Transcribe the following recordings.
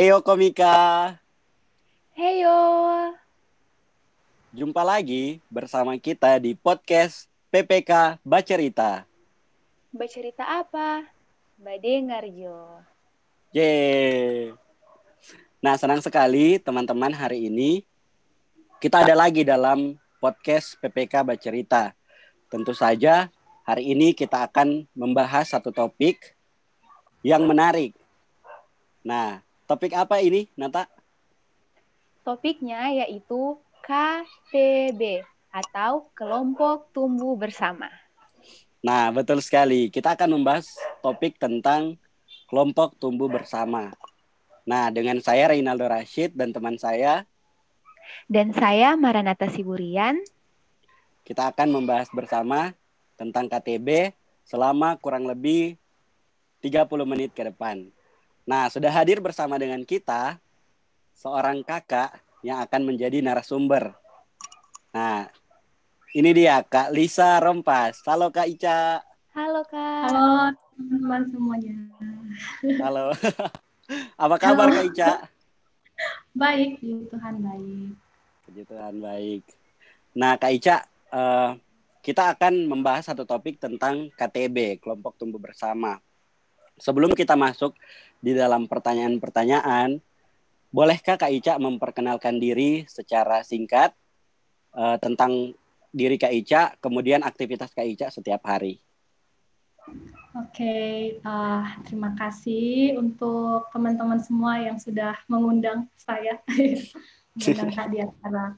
Heyo Komika. Heyo. Jumpa lagi bersama kita di podcast PPK Bacerita. Bacerita apa? Bade Ngarjo. Yeay. Nah, senang sekali teman-teman hari ini kita ada lagi dalam podcast PPK Bacerita. Tentu saja hari ini kita akan membahas satu topik yang menarik. Nah, topik apa ini, Nata? Topiknya yaitu KTB atau kelompok tumbuh bersama. Nah, betul sekali. Kita akan membahas topik tentang kelompok tumbuh bersama. Nah, dengan saya Reynaldo Rashid dan teman saya dan saya Maranata Siburian. Kita akan membahas bersama tentang KTB selama kurang lebih 30 menit ke depan. Nah, sudah hadir bersama dengan kita seorang kakak yang akan menjadi narasumber. Nah, ini dia Kak Lisa Rompas. Halo Kak Ica. Halo Kak. Halo teman-teman semuanya. Halo. Apa kabar Halo. Kak Ica? Baik, puji Tuhan baik. Puji Tuhan baik. Nah, Kak Ica, uh, kita akan membahas satu topik tentang KTB, kelompok tumbuh bersama. Sebelum kita masuk di dalam pertanyaan-pertanyaan, bolehkah Kak Ica memperkenalkan diri secara singkat uh, tentang diri Kak Ica, kemudian aktivitas Kak Ica setiap hari? Oke, okay, uh, terima kasih untuk teman-teman semua yang sudah mengundang saya mengundang Kak di acara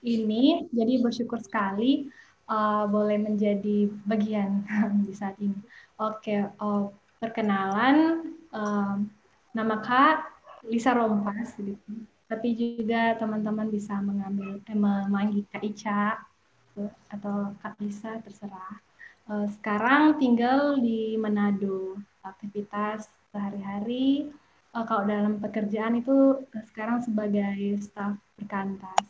ini. Jadi bersyukur sekali uh, boleh menjadi bagian di saat ini. Oke, okay, uh, perkenalan uh, nama Kak Lisa Rompas gitu. Tapi juga teman-teman bisa mengambil eh, memanggil Kak Ica atau Kak Lisa terserah uh, sekarang tinggal di Manado. Aktivitas sehari-hari uh, kalau dalam pekerjaan itu uh, sekarang sebagai staf perkantas.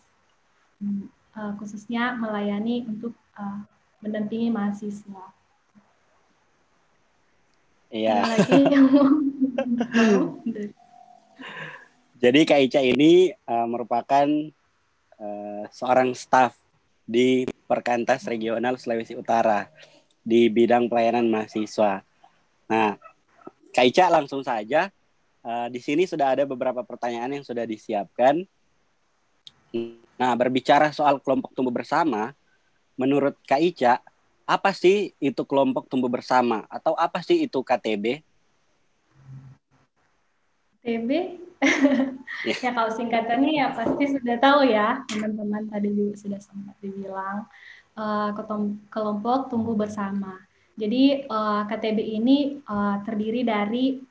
Uh, khususnya melayani untuk uh, mendampingi mahasiswa. Iya. Jadi Kak Ica ini uh, merupakan uh, seorang staf di Perkantas Regional Sulawesi Utara di bidang pelayanan mahasiswa. Nah, Kak Ica langsung saja. Uh, di sini sudah ada beberapa pertanyaan yang sudah disiapkan. Nah, berbicara soal kelompok tumbuh bersama, menurut Kak Ica, apa sih itu kelompok tumbuh bersama atau apa sih itu KTB? KTB? yeah. ya kalau singkatannya ya pasti sudah tahu ya teman-teman tadi juga sudah sempat dibilang uh, kelompok tumbuh bersama. Jadi uh, eh, KTB ini uh, terdiri dari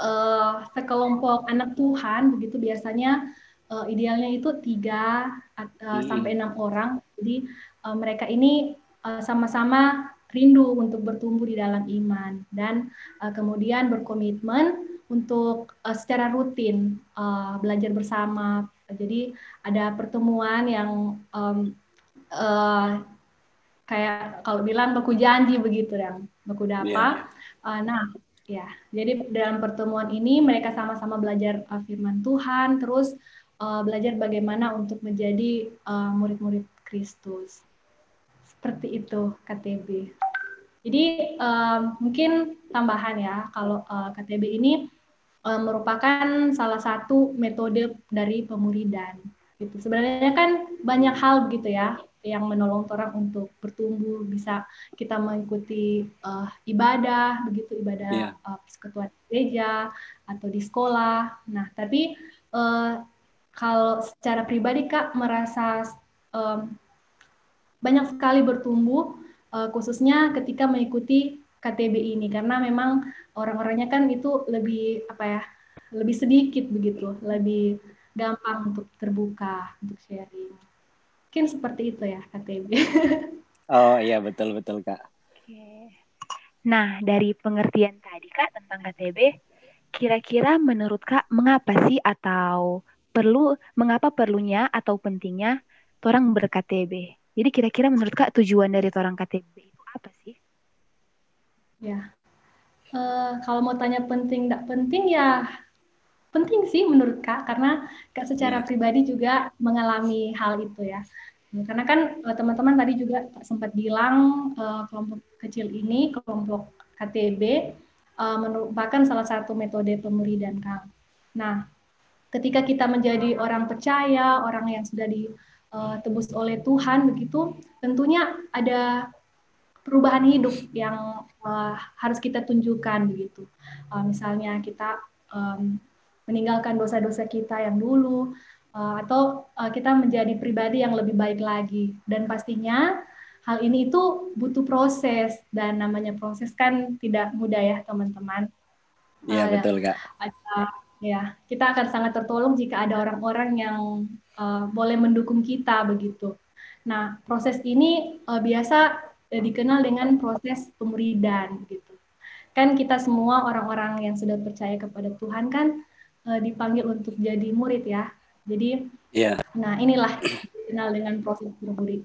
uh, sekelompok anak Tuhan, begitu biasanya uh, idealnya itu tiga uh, hmm. sampai enam orang. Jadi uh, mereka ini sama-sama uh, rindu untuk bertumbuh di dalam iman dan uh, kemudian berkomitmen untuk uh, secara rutin uh, belajar bersama. Jadi ada pertemuan yang um, uh, kayak kalau bilang baku janji begitu yang baku dapa. Yeah. Uh, nah, ya. Jadi dalam pertemuan ini mereka sama-sama belajar uh, firman Tuhan, terus uh, belajar bagaimana untuk menjadi uh, murid-murid Kristus. Seperti itu KTB. Jadi uh, mungkin tambahan ya kalau uh, KTB ini uh, merupakan salah satu metode dari pemuridan. Gitu. Sebenarnya kan banyak hal gitu ya yang menolong orang untuk bertumbuh bisa kita mengikuti uh, ibadah begitu ibadah yeah. uh, persekutuan gereja atau di sekolah nah tapi uh, kalau secara pribadi kak merasa um, banyak sekali bertumbuh uh, khususnya ketika mengikuti KTB ini karena memang orang-orangnya kan itu lebih apa ya lebih sedikit begitu lebih gampang untuk terbuka untuk sharing Mungkin seperti itu ya KTB. oh iya betul betul kak. Oke. Nah dari pengertian tadi kak tentang KTB, kira-kira menurut kak mengapa sih atau perlu mengapa perlunya atau pentingnya orang ber-KTB? Jadi kira-kira menurut kak tujuan dari orang KTB itu apa sih? Ya, uh, kalau mau tanya penting tidak penting ya penting sih menurut Kak karena Kak secara yeah. pribadi juga mengalami hal itu ya. Karena kan eh, teman-teman tadi juga sempat bilang uh, kelompok kecil ini, kelompok KTB uh, merupakan salah satu metode pemuridan Kang. Nah, ketika kita menjadi orang percaya, orang yang sudah ditebus oleh Tuhan begitu, tentunya ada perubahan hidup yang uh, harus kita tunjukkan begitu. Uh, misalnya kita um, meninggalkan dosa-dosa kita yang dulu, uh, atau uh, kita menjadi pribadi yang lebih baik lagi. Dan pastinya hal ini itu butuh proses dan namanya proses kan tidak mudah ya teman-teman. Iya uh, betul kak. Ada, ya kita akan sangat tertolong jika ada orang-orang yang uh, boleh mendukung kita begitu. Nah proses ini uh, biasa uh, dikenal dengan proses pemuridan gitu. Kan kita semua orang-orang yang sudah percaya kepada Tuhan kan uh, dipanggil untuk jadi murid ya. Jadi, yeah. nah inilah dikenal dengan proses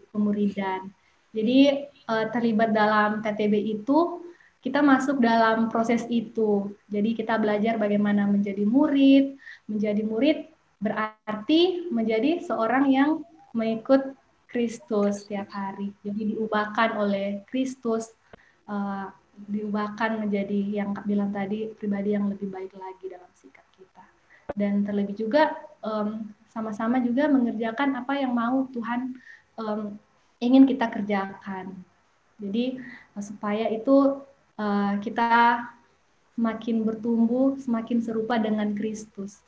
pemuridan. Jadi uh, terlibat dalam KTB itu kita masuk dalam proses itu. Jadi kita belajar bagaimana menjadi murid. Menjadi murid berarti menjadi seorang yang mengikut Kristus setiap hari. Jadi diubahkan oleh Kristus, uh, diubahkan menjadi yang bilang tadi pribadi yang lebih baik lagi dalam sikap dan terlebih juga sama-sama um, juga mengerjakan apa yang mau Tuhan um, ingin kita kerjakan. Jadi uh, supaya itu uh, kita semakin bertumbuh, semakin serupa dengan Kristus.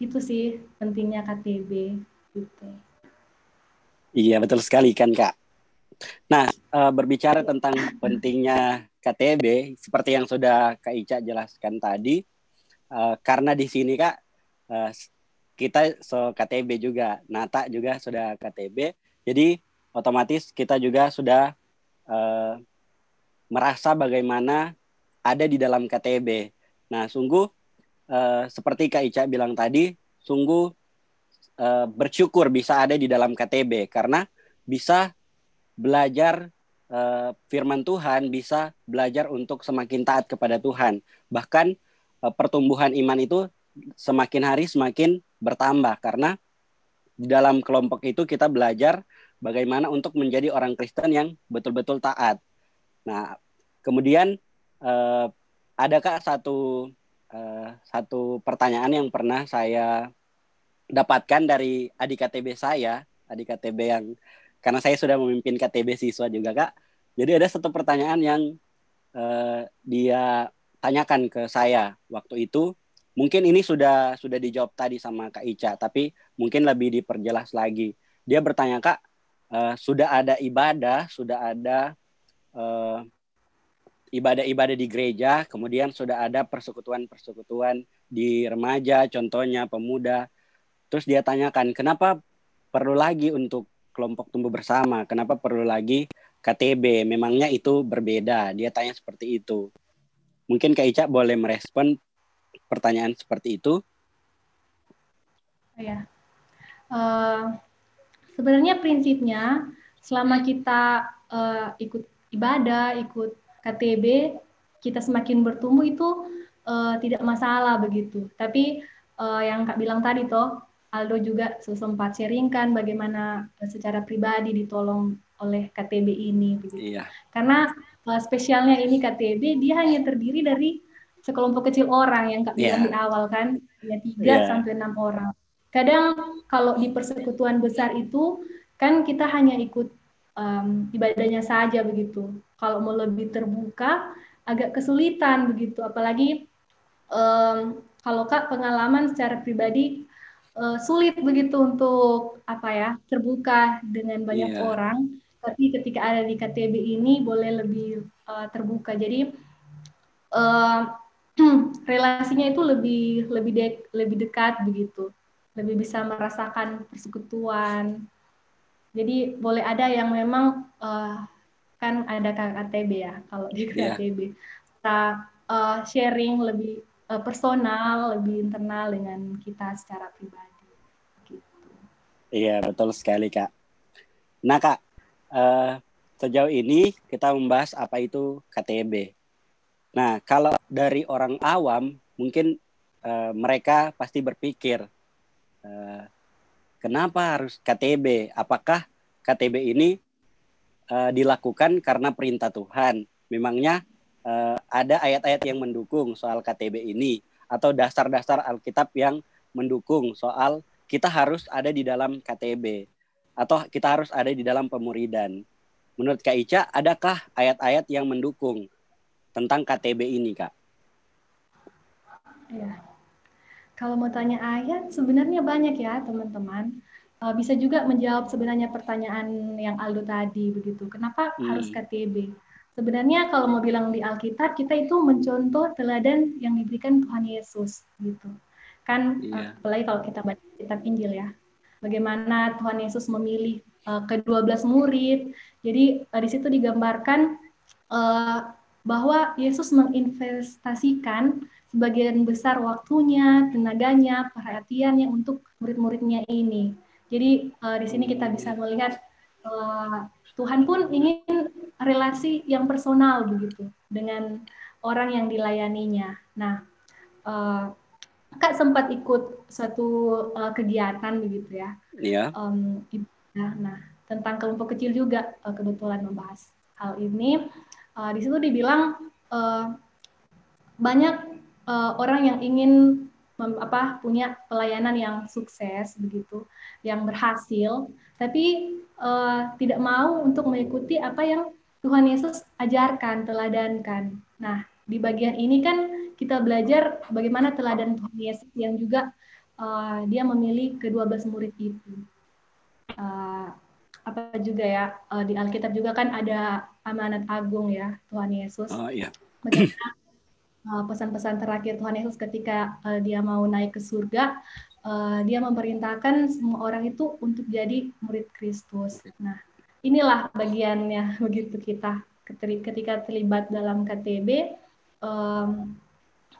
Itu sih pentingnya KTB gitu. Iya betul sekali kan kak. Nah uh, berbicara tentang pentingnya KTB seperti yang sudah Kak Ica jelaskan tadi, uh, karena di sini kak kita so KTB juga, Nata juga sudah KTB, jadi otomatis kita juga sudah merasa bagaimana ada di dalam KTB. Nah, sungguh uh, seperti Kak Ica bilang tadi, sungguh uh, bersyukur bisa ada di dalam KTB karena bisa belajar uh, firman Tuhan, bisa belajar untuk semakin taat kepada Tuhan. Bahkan Eh, pertumbuhan iman itu semakin hari semakin bertambah karena di dalam kelompok itu kita belajar bagaimana untuk menjadi orang Kristen yang betul-betul taat. Nah, kemudian eh, adakah satu eh, satu pertanyaan yang pernah saya dapatkan dari adik KTB saya, adik KTB yang karena saya sudah memimpin KTB siswa juga kak. Jadi ada satu pertanyaan yang eh, dia tanyakan ke saya waktu itu mungkin ini sudah sudah dijawab tadi sama Kak Ica tapi mungkin lebih diperjelas lagi dia bertanya Kak uh, sudah ada ibadah sudah ada uh, ibadah-ibadah di gereja kemudian sudah ada persekutuan-persekutuan di remaja contohnya pemuda. Terus dia tanyakan kenapa perlu lagi untuk kelompok tumbuh bersama? Kenapa perlu lagi KTB memangnya itu berbeda. Dia tanya seperti itu. Mungkin Kak Ica boleh merespon pertanyaan seperti itu. Ya. Uh, sebenarnya prinsipnya selama kita uh, ikut ibadah, ikut KTB, kita semakin bertumbuh itu uh, tidak masalah begitu. Tapi uh, yang Kak bilang tadi toh, Aldo juga sempat sharingkan bagaimana secara pribadi ditolong oleh KTB ini. Begitu. Iya. Karena uh, spesialnya ini KTB dia hanya terdiri dari sekelompok kecil orang yang kak bilang yeah. di awal kan ya tiga yeah. sampai enam orang kadang kalau di persekutuan besar itu kan kita hanya ikut um, ibadahnya saja begitu kalau mau lebih terbuka agak kesulitan begitu apalagi um, kalau kak pengalaman secara pribadi uh, sulit begitu untuk apa ya terbuka dengan banyak yeah. orang tapi ketika ada di KTB ini boleh lebih uh, terbuka. Jadi uh, relasinya itu lebih lebih de lebih dekat begitu, lebih bisa merasakan persekutuan. Jadi boleh ada yang memang uh, kan ada KTB ya kalau di KTB yeah. kita uh, sharing lebih uh, personal, lebih internal dengan kita secara pribadi. Gitu. Iya betul sekali kak. Nah kak, uh, sejauh ini kita membahas apa itu KTB. Nah, kalau dari orang awam mungkin uh, mereka pasti berpikir uh, kenapa harus KTB? Apakah KTB ini uh, dilakukan karena perintah Tuhan? Memangnya uh, ada ayat-ayat yang mendukung soal KTB ini atau dasar-dasar Alkitab yang mendukung soal kita harus ada di dalam KTB atau kita harus ada di dalam pemuridan. Menurut Kak Ica, adakah ayat-ayat yang mendukung tentang KTB ini, Kak? Ya. Kalau mau tanya ayat, sebenarnya banyak ya, teman-teman. Uh, bisa juga menjawab sebenarnya pertanyaan yang Aldo tadi, begitu. Kenapa hmm. harus KTB? Sebenarnya kalau mau bilang di Alkitab, kita itu mencontoh teladan yang diberikan Tuhan Yesus, gitu. Kan, yeah. apalagi kalau kita baca kitab Injil ya, bagaimana Tuhan Yesus memilih uh, ke-12 murid. Jadi uh, di situ digambarkan uh, bahwa Yesus menginvestasikan sebagian besar waktunya, tenaganya, perhatiannya untuk murid-muridnya ini. Jadi uh, di sini kita bisa melihat uh, Tuhan pun ingin relasi yang personal begitu dengan orang yang dilayaninya. Nah, uh, Kak sempat ikut suatu uh, kegiatan begitu ya. Iya. Um, nah, tentang kelompok kecil juga uh, kebetulan membahas hal ini. Uh, di situ dibilang uh, banyak uh, orang yang ingin mem, apa punya pelayanan yang sukses begitu, yang berhasil, tapi uh, tidak mau untuk mengikuti apa yang Tuhan Yesus ajarkan, teladankan. Nah, di bagian ini kan kita belajar bagaimana teladan Tuhan Yesus yang juga uh, dia memilih kedua belas murid itu. Uh, apa juga ya uh, di Alkitab juga kan ada amanat agung ya Tuhan Yesus. Oh iya. Bagaimana pesan-pesan terakhir Tuhan Yesus ketika uh, dia mau naik ke surga, uh, dia memerintahkan semua orang itu untuk jadi murid Kristus. Nah, inilah bagiannya begitu kita ketika terlibat dalam KTB,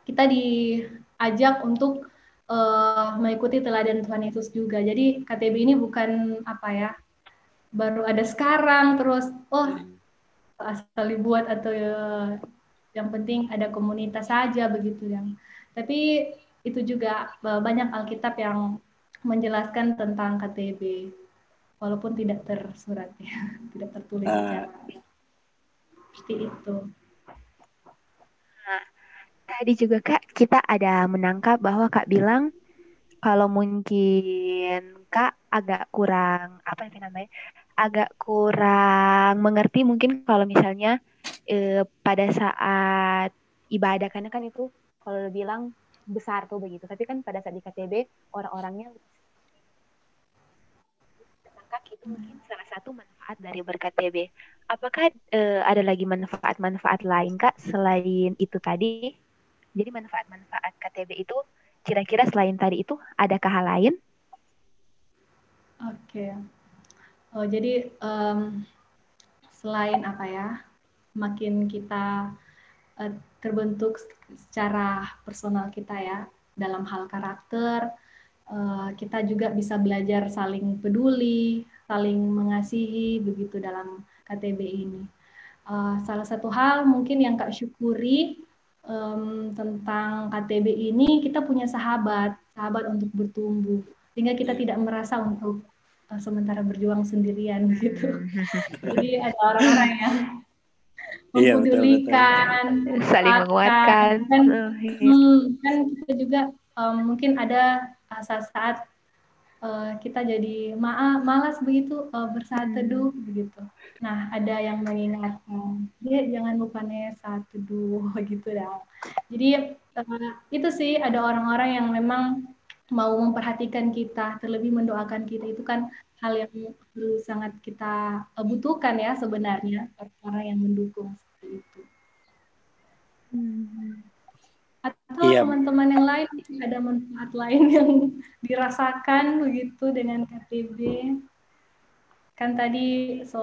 kita diajak untuk mengikuti teladan Tuhan Yesus juga. Jadi KTB ini bukan apa ya, baru ada sekarang terus oh asal dibuat atau yang penting ada komunitas saja begitu yang tapi itu juga uh, banyak Alkitab yang menjelaskan tentang KTB walaupun tidak tersurat ya tidak tertulis uh. seperti itu nah, tadi juga kak kita ada menangkap bahwa kak bilang kalau mungkin kak agak kurang apa itu namanya agak kurang mengerti mungkin kalau misalnya eh, pada saat ibadah karena kan itu kalau bilang besar tuh begitu. Tapi kan pada saat di KTB orang-orangnya itu mungkin salah satu manfaat dari berKTB apakah eh, ada lagi manfaat-manfaat lain kak selain itu tadi? Jadi manfaat-manfaat KTB itu kira-kira selain tadi itu adakah hal lain? Oke. Okay. oh jadi um, selain apa ya makin kita uh, terbentuk secara personal kita ya dalam hal karakter uh, kita juga bisa belajar saling peduli saling mengasihi begitu dalam KTB ini. Uh, salah satu hal mungkin yang kak syukuri um, tentang KTB ini kita punya sahabat sahabat untuk bertumbuh sehingga kita tidak merasa untuk uh, sementara berjuang sendirian gitu. Jadi ada orang-orang yang Iya, mempedulikan, iya, saling menguatkan. Kan, hmm, kan kita juga um, mungkin ada saat-saat uh, kita jadi maaf malas begitu uh, bersaat hmm. teduh begitu. Nah ada yang mengingatkan, dia jangan lupa nih saat teduh gitu dong. Jadi uh, itu sih ada orang-orang yang memang mau memperhatikan kita, terlebih mendoakan kita itu kan hal yang perlu sangat kita eh, butuhkan ya sebenarnya orang yang mendukung seperti itu. Hmm. Atau iya. teman-teman yang lain ada manfaat lain yang dirasakan begitu dengan KTB? Kan tadi so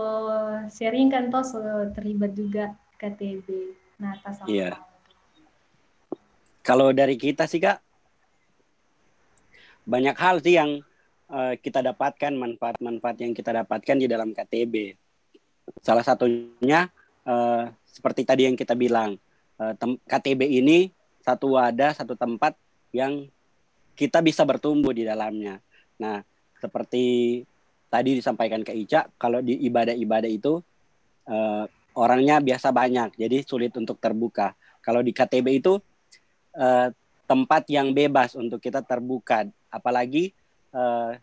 sharing kan toh so terlibat juga KTB. Nah, atas Iya. Kalau dari kita sih kak, banyak hal sih yang uh, kita dapatkan manfaat-manfaat yang kita dapatkan di dalam KTB. Salah satunya uh, seperti tadi yang kita bilang, uh, KTB ini satu wadah, satu tempat yang kita bisa bertumbuh di dalamnya. Nah, seperti tadi disampaikan ke Ica, kalau di ibadah-ibadah itu uh, orangnya biasa banyak, jadi sulit untuk terbuka. Kalau di KTB itu uh, tempat yang bebas untuk kita terbuka, apalagi uh,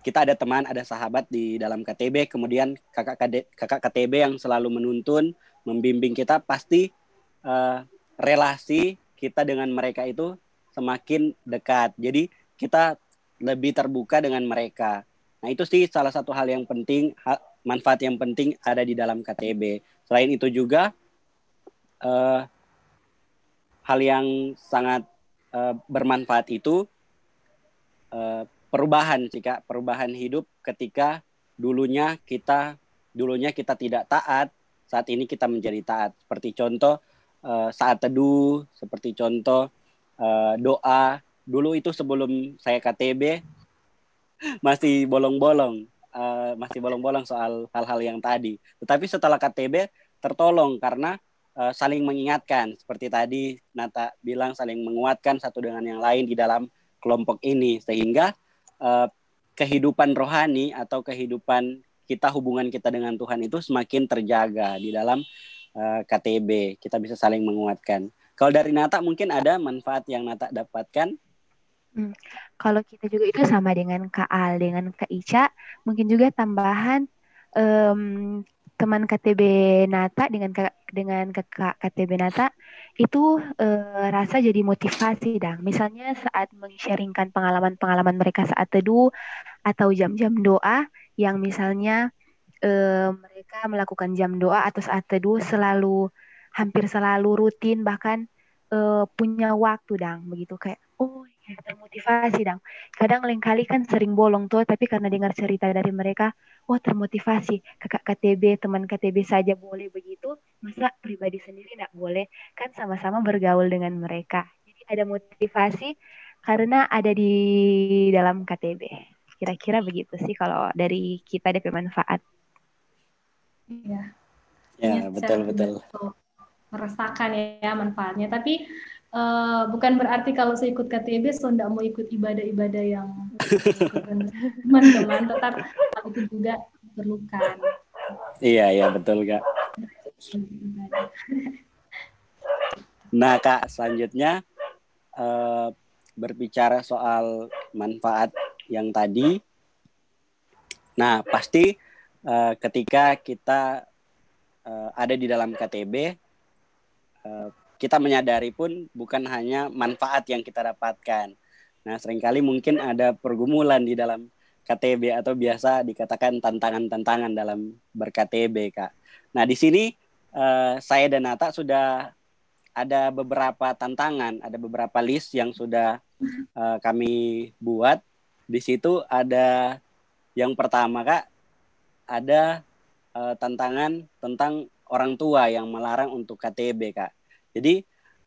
kita ada teman, ada sahabat di dalam KTB, kemudian kakak kakak KTB yang selalu menuntun, membimbing kita, pasti uh, relasi kita dengan mereka itu semakin dekat. Jadi kita lebih terbuka dengan mereka. Nah itu sih salah satu hal yang penting, manfaat yang penting ada di dalam KTB. Selain itu juga uh, hal yang sangat uh, bermanfaat itu uh, perubahan sih kak, perubahan hidup ketika dulunya kita dulunya kita tidak taat, saat ini kita menjadi taat. Seperti contoh uh, saat teduh, seperti contoh uh, doa. Dulu itu sebelum saya KTB masih bolong-bolong, masih bolong-bolong soal hal-hal yang tadi. Tetapi setelah KTB tertolong karena saling mengingatkan. Seperti tadi Nata bilang saling menguatkan satu dengan yang lain di dalam kelompok ini sehingga uh, kehidupan rohani atau kehidupan kita hubungan kita dengan Tuhan itu semakin terjaga di dalam uh, KTB. Kita bisa saling menguatkan. Kalau dari Nata mungkin ada manfaat yang Nata dapatkan? Hmm. Kalau kita juga itu sama dengan Kak Al, dengan Kak Ica, mungkin juga tambahan um, teman KTB Nata dengan kak, dengan kakak KTB Nata itu uh, rasa jadi motivasi dong. Misalnya saat meng-sharingkan pengalaman-pengalaman mereka saat teduh atau jam-jam doa yang misalnya uh, mereka melakukan jam doa atau saat teduh selalu hampir selalu rutin bahkan uh, punya waktu dang begitu kayak oh termotivasi dang. Kadang lain kali kan sering bolong tuh tapi karena dengar cerita dari mereka oh termotivasi. Kakak KTB teman KTB saja boleh begitu masa pribadi sendiri tidak boleh? Kan sama-sama bergaul dengan mereka. Jadi ada motivasi karena ada di dalam KTB kira-kira begitu sih kalau dari kita ada manfaat. Iya. Ya, betul betul. merasakan ya manfaatnya. Tapi uh, bukan berarti kalau saya ikut KTB so tidak mau ikut ibadah-ibadah yang teman-teman, tetap itu juga diperlukan. Iya iya betul kak. Nah kak selanjutnya uh, berbicara soal manfaat yang tadi. Nah pasti uh, ketika kita uh, ada di dalam KTB Eh, kita menyadari pun bukan hanya manfaat yang kita dapatkan. Nah, sering kali mungkin ada pergumulan di dalam KTB atau biasa dikatakan tantangan-tantangan dalam ber-KTB, Kak. Nah, di sini uh, saya dan Nata sudah ada beberapa tantangan, ada beberapa list yang sudah uh, kami buat. Di situ ada yang pertama, Kak, ada uh, tantangan tentang orang tua yang melarang untuk KTB, Kak. Jadi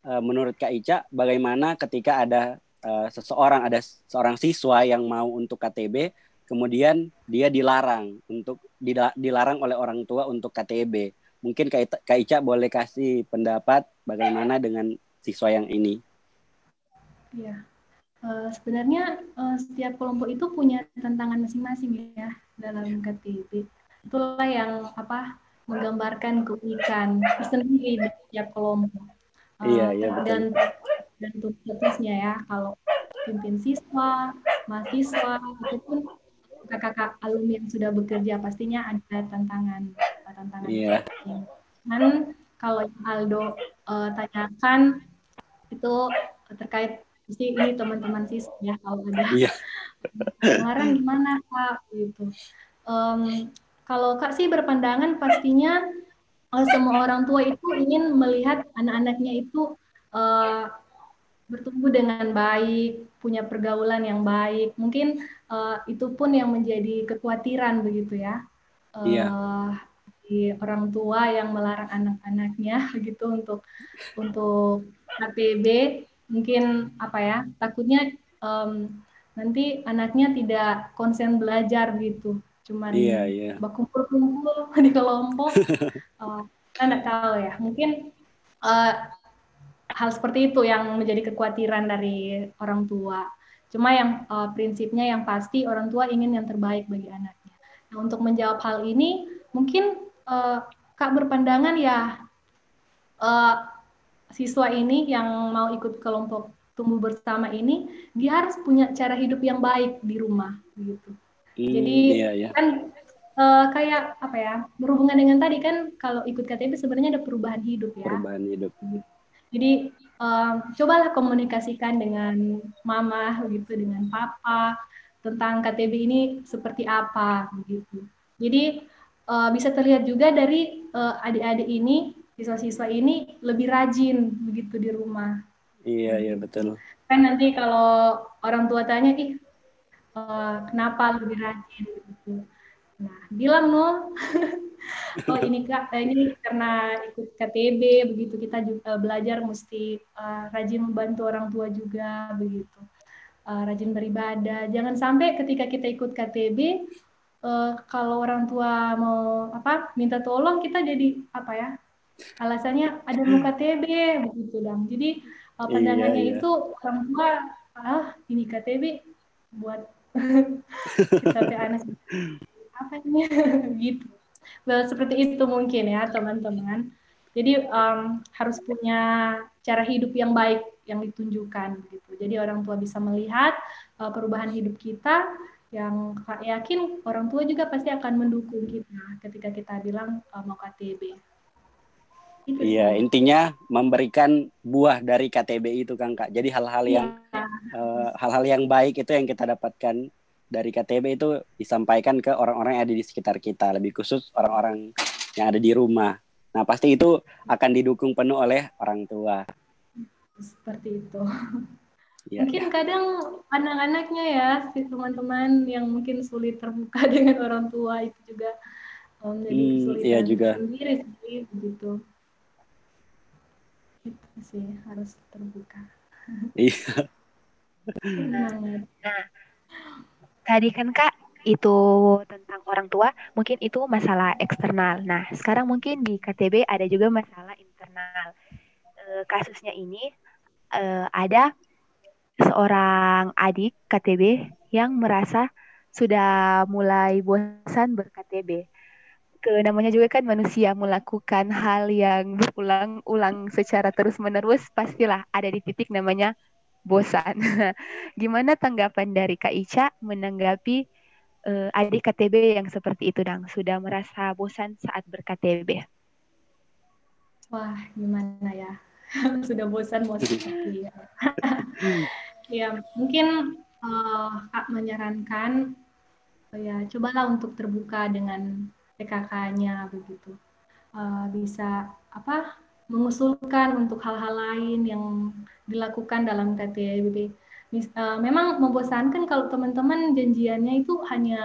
uh, menurut Kak Ica, bagaimana ketika ada uh, seseorang, ada seorang siswa yang mau untuk KTB, kemudian dia dilarang untuk dilarang oleh orang tua untuk KTB. Mungkin Kak, Kak Ica boleh kasih pendapat bagaimana dengan siswa yang ini? Iya, uh, sebenarnya uh, setiap kelompok itu punya tantangan masing-masing ya dalam KTB. Itulah yang apa menggambarkan keunikan tersendiri di setiap kelompok. Iya, iya betul. Dan dan tugasnya ya kalau pimpin siswa, mahasiswa ataupun kakak-kakak alumni yang sudah bekerja pastinya ada tantangan tantangan. Iya. Dan kalau Aldo uh, tanyakan itu terkait sih ini teman-teman siswa ya kalau ada iya. larang gimana kak gitu. Um, kalau Kak sih berpandangan pastinya semua orang tua itu ingin melihat anak-anaknya itu uh, bertumbuh dengan baik, punya pergaulan yang baik. Mungkin uh, itu pun yang menjadi kekhawatiran begitu ya. Uh, iya. Di orang tua yang melarang anak-anaknya begitu untuk untuk KPB mungkin apa ya takutnya um, nanti anaknya tidak konsen belajar gitu cuman iya, iya. berkumpul-kumpul di kelompok uh, kita nggak tahu ya mungkin uh, hal seperti itu yang menjadi kekhawatiran dari orang tua. Cuma yang uh, prinsipnya yang pasti orang tua ingin yang terbaik bagi anaknya. Nah, untuk menjawab hal ini, mungkin uh, Kak berpandangan ya uh, siswa ini yang mau ikut kelompok tumbuh bersama ini, dia harus punya cara hidup yang baik di rumah, gitu. Hmm, Jadi iya, iya. kan uh, kayak apa ya berhubungan dengan tadi kan kalau ikut KTP sebenarnya ada perubahan hidup ya. Perubahan hidup. Jadi um, cobalah komunikasikan dengan mama gitu dengan papa tentang KTB ini seperti apa begitu. Jadi uh, bisa terlihat juga dari uh, adik-adik ini siswa-siswa ini lebih rajin begitu di rumah. Iya iya betul. Kan nanti kalau orang tua tanya ih uh, kenapa lebih rajin gitu. Nah bilang no oh ini kak eh, ini karena ikut KTB begitu kita juga eh, belajar mesti uh, rajin membantu orang tua juga begitu. Uh, rajin beribadah. Jangan sampai ketika kita ikut KTB uh, kalau orang tua mau apa minta tolong kita jadi apa ya alasannya ada mau KTB begitu dong. Jadi uh, pandangannya iya, iya. itu orang tua ah ini KTB buat kita aneh apa ini gitu well, seperti itu mungkin ya teman-teman. Jadi um, harus punya cara hidup yang baik yang ditunjukkan gitu. Jadi orang tua bisa melihat uh, perubahan hidup kita yang yakin orang tua juga pasti akan mendukung kita ketika kita bilang uh, mau KTB. Itu iya, intinya memberikan buah dari KTB itu kan Kak. Jadi hal-hal yang iya. uh, hal-hal yang baik itu yang kita dapatkan dari KTB itu disampaikan ke orang-orang yang ada di sekitar kita, lebih khusus orang-orang yang ada di rumah. Nah, pasti itu akan didukung penuh oleh orang tua. Seperti itu. Ya, mungkin ya. kadang anak-anaknya ya, si teman-teman yang mungkin sulit terbuka dengan orang tua itu juga menjadi um, hmm, kesulitan iya juga. sendiri sih, begitu. Itu sih harus terbuka. Iya. nah, tadi kan Kak itu tentang orang tua, mungkin itu masalah eksternal. Nah, sekarang mungkin di KTB ada juga masalah internal. E, kasusnya ini e, ada seorang adik KTB yang merasa sudah mulai bosan ber-KTB. Ke namanya juga kan manusia melakukan hal yang berulang-ulang secara terus-menerus, pastilah ada di titik namanya bosan. Gimana tanggapan dari Kak Ica menanggapi uh, adik KTB yang seperti itu, Dang? Sudah merasa bosan saat ber-KTB? Wah, gimana ya? Sudah bosan mau seperti ya. ya, mungkin uh, Kak menyarankan uh, ya cobalah untuk terbuka dengan PKK-nya begitu. Uh, bisa apa mengusulkan untuk hal-hal lain yang dilakukan dalam KTB. Uh, memang membosankan kalau teman-teman janjiannya itu hanya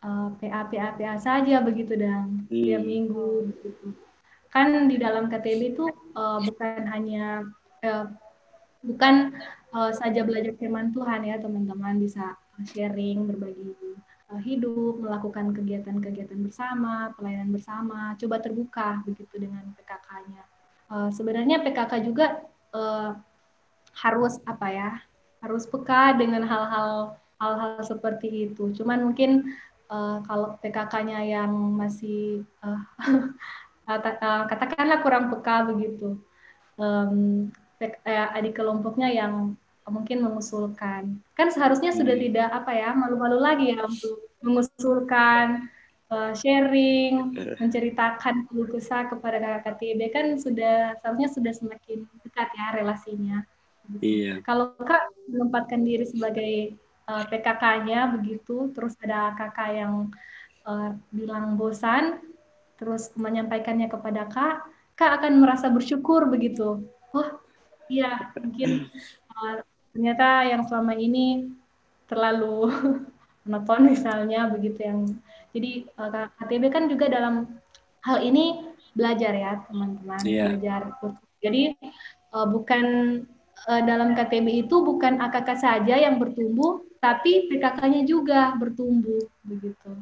uh, PA PA PA saja begitu dan hmm. tiap minggu begitu. Kan di dalam KTB itu uh, bukan hanya uh, bukan uh, saja belajar firman Tuhan ya teman-teman bisa sharing berbagi hidup, melakukan kegiatan-kegiatan bersama, pelayanan bersama, coba terbuka begitu dengan PKK-nya. Uh, sebenarnya PKK juga uh, harus apa ya harus peka dengan hal-hal hal-hal seperti itu cuman mungkin uh, kalau PKK-nya yang masih uh, katakanlah kurang peka begitu um, adik kelompoknya yang mungkin mengusulkan kan seharusnya sudah hmm. tidak apa ya malu-malu lagi ya untuk mengusulkan uh, sharing, eh. menceritakan keluh kesah kepada kakak KTB kan sudah seharusnya sudah semakin dekat ya relasinya. Iya. Kalau kak menempatkan diri sebagai uh, eh, PKK-nya begitu, terus ada kakak yang uh, bilang bosan, terus menyampaikannya kepada kak, kak akan merasa bersyukur begitu. Oh iya mungkin uh, ternyata yang selama ini terlalu monoton misalnya begitu yang jadi eh, KTB kan juga dalam hal ini belajar ya teman-teman yeah. belajar. Jadi uh, bukan uh, dalam KTB itu bukan AKK saja yang bertumbuh, tapi PKK-nya juga bertumbuh begitu.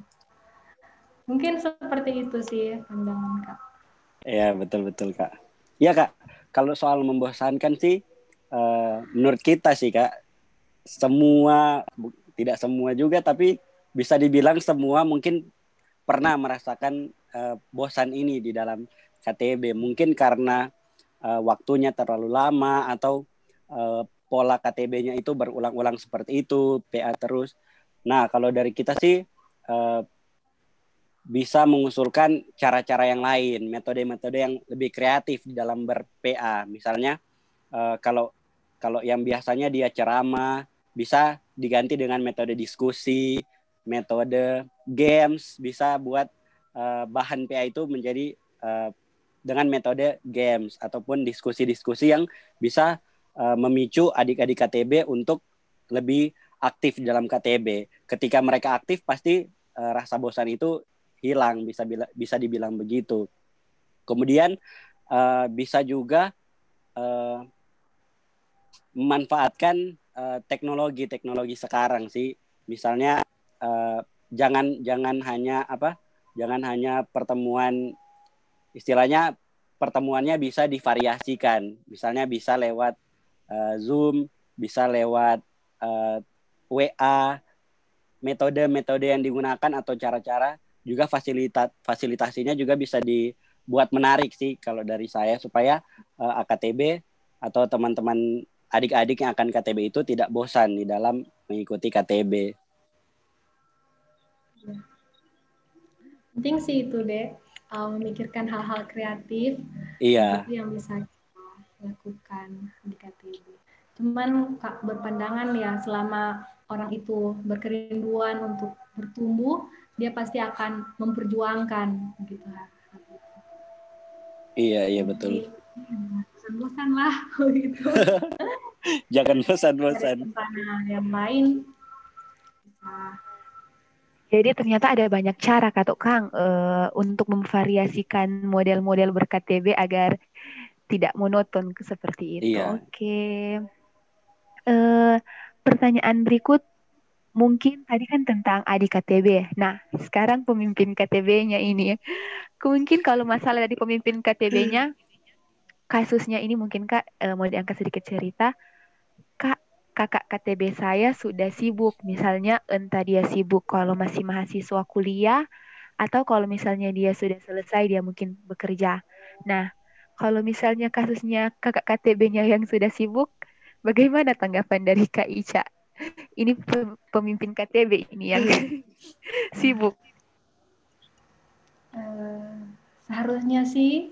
Mungkin seperti itu sih pandangan kak. Iya betul betul kak. Iya kak. kalau soal membosankan sih uh, menurut kita sih kak semua tidak semua juga tapi bisa dibilang semua mungkin pernah merasakan uh, bosan ini di dalam KTB mungkin karena uh, waktunya terlalu lama atau uh, pola KTB-nya itu berulang-ulang seperti itu PA terus nah kalau dari kita sih uh, bisa mengusulkan cara-cara yang lain, metode-metode yang lebih kreatif di dalam ber-PA. Misalnya uh, kalau kalau yang biasanya dia ceramah bisa diganti dengan metode diskusi, metode games, bisa buat uh, bahan PA itu menjadi uh, dengan metode games ataupun diskusi-diskusi yang bisa uh, memicu adik-adik KTB untuk lebih aktif dalam KTB. Ketika mereka aktif pasti uh, rasa bosan itu hilang bisa bila, bisa dibilang begitu kemudian uh, bisa juga uh, memanfaatkan uh, teknologi teknologi sekarang sih. Misalnya uh, jangan jangan hanya apa jangan hanya pertemuan istilahnya pertemuannya bisa divariasikan. Misalnya bisa lewat uh, zoom bisa lewat uh, wa metode-metode yang digunakan atau cara-cara juga fasilitas fasilitasinya juga bisa dibuat menarik sih kalau dari saya supaya uh, eh, AKTB atau teman-teman adik-adik yang akan KTB itu tidak bosan di dalam mengikuti KTB. Penting sih itu deh, uh, memikirkan hal-hal kreatif iya. yang bisa kita lakukan di KTB. Cuman kak berpandangan ya selama orang itu berkerinduan untuk bertumbuh, dia pasti akan memperjuangkan gitu Iya iya betul. Bosan-bosan lah gitu. Jangan bosan-bosan. Yang lain Jadi ternyata ada banyak cara Kak Kang uh, untuk memvariasikan model-model ber-KTB agar tidak monoton seperti itu. Iya. Oke. Okay. Uh, eh, pertanyaan berikut mungkin tadi kan tentang adik KTB. Nah, sekarang pemimpin KTB-nya ini. Mungkin kalau masalah dari pemimpin KTB-nya, kasusnya ini mungkin Kak eh, mau diangkat sedikit cerita. Kak, kakak KTB saya sudah sibuk. Misalnya entah dia sibuk kalau masih mahasiswa kuliah, atau kalau misalnya dia sudah selesai, dia mungkin bekerja. Nah, kalau misalnya kasusnya kakak KTB-nya yang sudah sibuk, bagaimana tanggapan dari Kak Ica? ini pemimpin KTB ini yang sibuk. Uh, seharusnya sih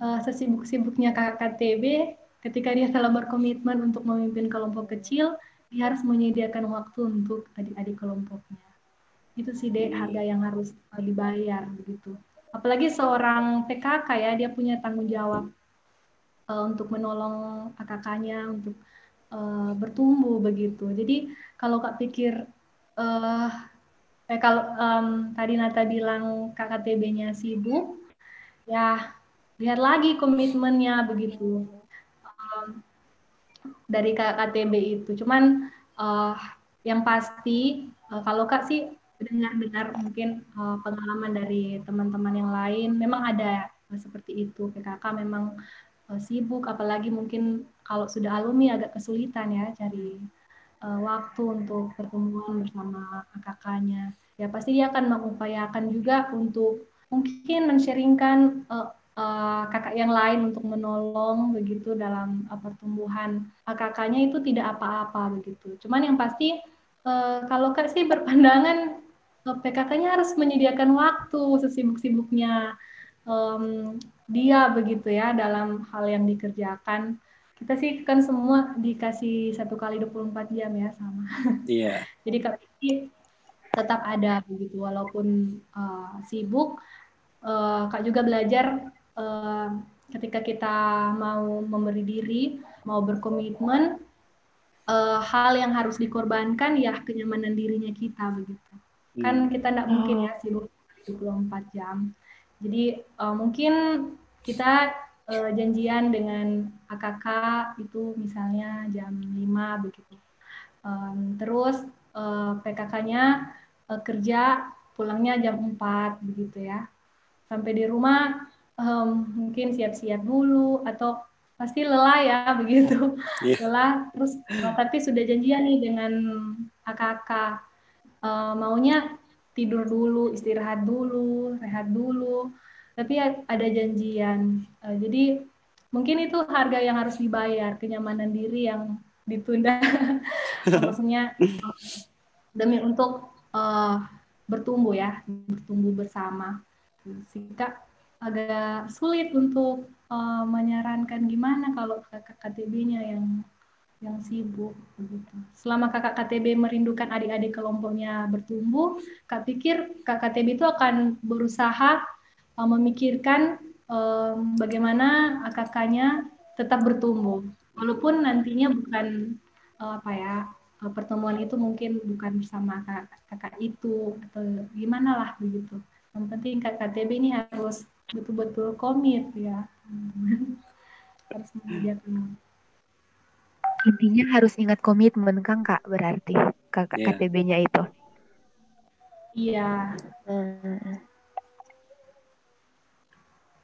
uh, sesibuk-sibuknya kakak KTB ketika dia telah berkomitmen untuk memimpin kelompok kecil, dia harus menyediakan waktu untuk adik-adik kelompoknya. Itu sih deh harga yang harus dibayar begitu. Apalagi seorang PKK ya, dia punya tanggung jawab uh, untuk menolong kakaknya, untuk uh, bertumbuh begitu. Jadi kalau kak pikir uh, eh kalau um, tadi Nata bilang KKTB-nya sibuk, ya lihat lagi komitmennya begitu um, dari KKTB itu. Cuman uh, yang pasti uh, kalau kak sih dengar-dengar mungkin uh, pengalaman dari teman-teman yang lain, memang ada uh, seperti itu PKK memang uh, sibuk, apalagi mungkin kalau sudah alumni agak kesulitan ya cari uh, waktu untuk pertemuan bersama kakaknya. Ya pasti dia akan mengupayakan juga untuk mungkin men-sharingkan uh, uh, kakak yang lain untuk menolong begitu dalam uh, pertumbuhan kakaknya itu tidak apa-apa begitu. Cuman yang pasti uh, kalau kak sih berpandangan uh, PKK-nya harus menyediakan waktu sesibuk-sibuknya um, dia begitu ya dalam hal yang dikerjakan kita sih kan semua dikasih satu kali 24 jam ya sama. Iya. Jadi kalau ini tetap ada begitu walaupun uh, sibuk uh, Kak juga belajar uh, ketika kita mau memberi diri, mau berkomitmen uh, hal yang harus dikorbankan ya kenyamanan dirinya kita begitu. Hmm. Kan kita tidak mungkin ya sibuk 24 jam. Jadi uh, mungkin kita uh, janjian dengan AKK itu misalnya jam 5 begitu. Um, terus uh, eh, PKK-nya uh, eh, kerja pulangnya jam 4 begitu ya. Sampai di rumah um, mungkin siap-siap dulu atau pasti lelah ya begitu. Yeah. lelah terus oh, tapi sudah janjian nih dengan kakak uh, maunya tidur dulu istirahat dulu rehat dulu. Tapi ada janjian. Uh, jadi mungkin itu harga yang harus dibayar kenyamanan diri yang ditunda. Maksudnya demi untuk uh, bertumbuh ya bertumbuh bersama. Sehingga agak sulit untuk uh, menyarankan gimana kalau kakak KTB-nya yang yang sibuk begitu. Selama kakak KTB merindukan adik-adik kelompoknya bertumbuh, kak pikir kakak KTB itu akan berusaha uh, memikirkan um, bagaimana kakaknya tetap bertumbuh, walaupun nantinya bukan uh, apa ya pertemuan itu mungkin bukan bersama kakak, kakak itu atau gimana lah begitu. Yang penting kakak KTB ini harus betul-betul komit ya. Harus mengerjakan intinya harus ingat komitmen kan kak berarti. Kakak yeah. KTB-nya itu. Iya. Hmm.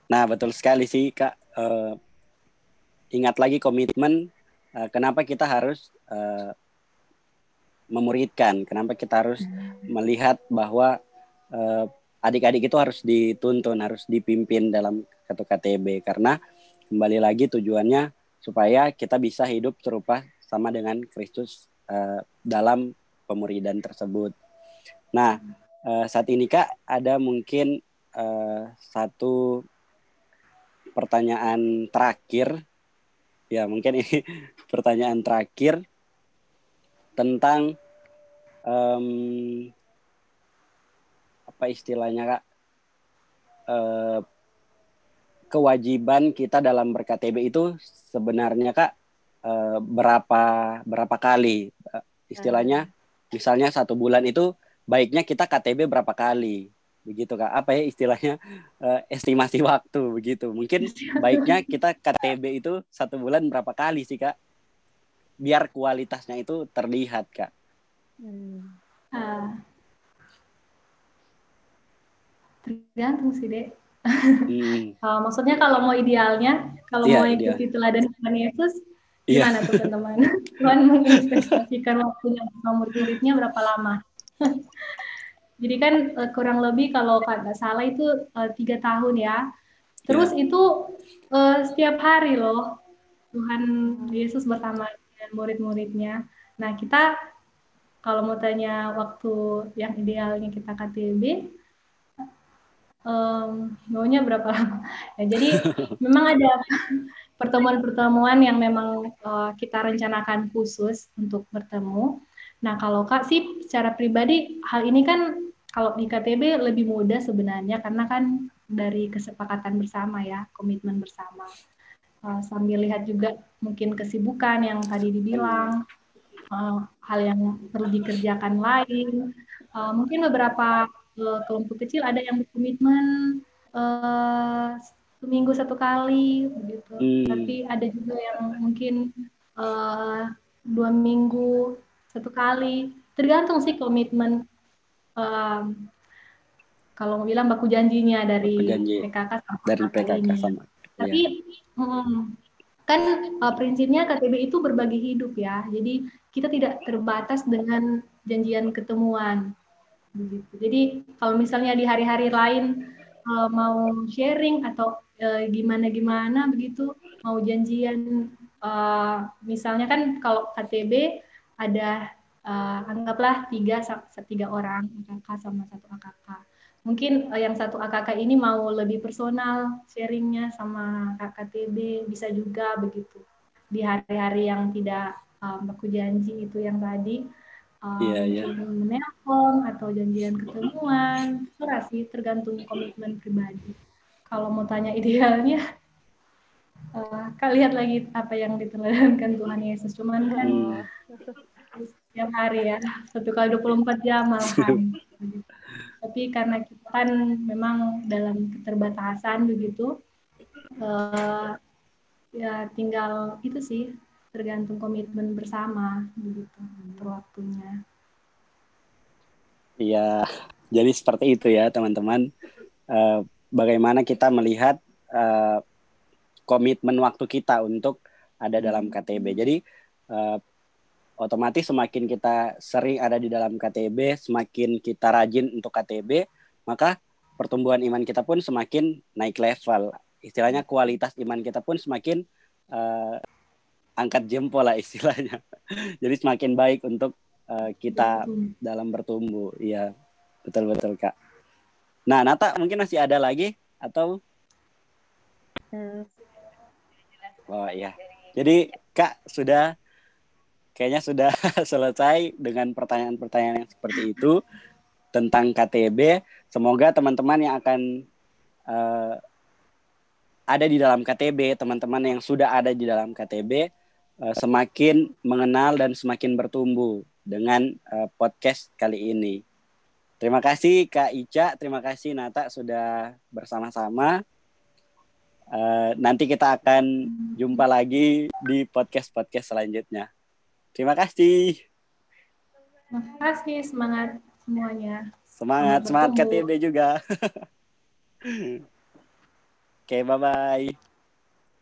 nah betul sekali sih kak. Uh, ingat lagi komitmen uh, kenapa kita harus uh, memuridkan? Kenapa kita harus hmm. melihat bahwa uh, adik-adik itu harus dituntun, harus dipimpin dalam satu KTB karena kembali lagi tujuannya supaya kita bisa hidup serupa sama dengan Kristus uh, dalam pemuridan tersebut. Nah, uh, saat ini Kak ada mungkin uh, satu pertanyaan terakhir ya mungkin ini pertanyaan terakhir tentang um, apa istilahnya kak? Eh, kewajiban kita dalam berKTB itu sebenarnya kak eh, berapa berapa kali? Eh, istilahnya misalnya satu bulan itu baiknya kita KTB berapa kali? Begitu kak. Apa ya istilahnya? Uh, estimasi waktu begitu. Mungkin baiknya kita KTB itu satu bulan berapa kali sih kak? Biar kualitasnya itu terlihat kak. Hmm. uh, Tergantung sih, Dek. Hmm. uh, maksudnya kalau mau idealnya, kalau yeah, mau ikuti teladan Tuhan Yesus, iya. gimana yeah. tuh teman-teman? Tuhan menginvestasikan waktunya bersama murid-muridnya berapa lama? Jadi kan uh, kurang lebih kalau nggak salah itu uh, tiga tahun ya. Terus yeah. itu uh, setiap hari loh Tuhan Yesus bersama dengan murid-muridnya. Nah kita kalau mau tanya waktu yang idealnya kita KTB, um, maunya berapa lama? Ya, jadi memang ada pertemuan-pertemuan yang memang uh, kita rencanakan khusus untuk bertemu. Nah, kalau Kak sih secara pribadi hal ini kan kalau di KTB lebih mudah sebenarnya karena kan dari kesepakatan bersama ya, komitmen bersama. Uh, sambil lihat juga mungkin kesibukan yang tadi dibilang, uh, hal yang perlu dikerjakan lain. Uh, mungkin beberapa uh, kelompok kecil ada yang berkomitmen uh, seminggu satu kali begitu hmm. tapi ada juga yang mungkin uh, dua minggu satu kali tergantung sih komitmen uh, kalau mau bilang baku janjinya dari Janji. PKK sama dari PKK sama tapi ya. hmm, kan uh, prinsipnya KTB itu berbagi hidup ya jadi kita tidak terbatas dengan janjian ketemuan begitu. Jadi kalau misalnya di hari-hari lain uh, mau sharing atau uh, gimana-gimana begitu, mau janjian, uh, misalnya kan kalau KTB ada uh, anggaplah tiga tiga orang AKK sama satu AKK. Mungkin uh, yang satu AKK ini mau lebih personal sharingnya sama KTB bisa juga begitu di hari-hari yang tidak um, aku janji itu yang tadi um, yeah, yeah. menelpon atau janjian ketemuan terserah sih tergantung komitmen pribadi kalau mau tanya idealnya uh, kak lihat lagi apa yang diteladankan Tuhan Yesus cuman kan hmm. setiap hari ya satu kali 24 jam malahan tapi karena kita kan memang dalam keterbatasan begitu uh, ya tinggal itu sih tergantung komitmen bersama begitu waktunya. Iya, jadi seperti itu ya teman-teman. Uh, bagaimana kita melihat uh, komitmen waktu kita untuk ada dalam KTB. Jadi uh, otomatis semakin kita sering ada di dalam KTB, semakin kita rajin untuk KTB, maka pertumbuhan iman kita pun semakin naik level. Istilahnya kualitas iman kita pun semakin uh, angkat jempol lah istilahnya. Jadi semakin baik untuk uh, kita dalam bertumbuh. Iya, betul-betul Kak. Nah, Nata mungkin masih ada lagi atau. Oh iya. Jadi Kak sudah kayaknya sudah selesai dengan pertanyaan-pertanyaan yang seperti itu tentang KTB. Semoga teman-teman yang akan uh, ada di dalam KTB, teman-teman yang sudah ada di dalam KTB uh, semakin mengenal dan semakin bertumbuh dengan uh, podcast kali ini. Terima kasih Kak Ica, terima kasih Nata sudah bersama-sama. Uh, nanti kita akan jumpa lagi di podcast-podcast selanjutnya. Terima kasih. Terima kasih, semangat semuanya. Semangat, semangat KTB juga. Oke, okay, bye-bye.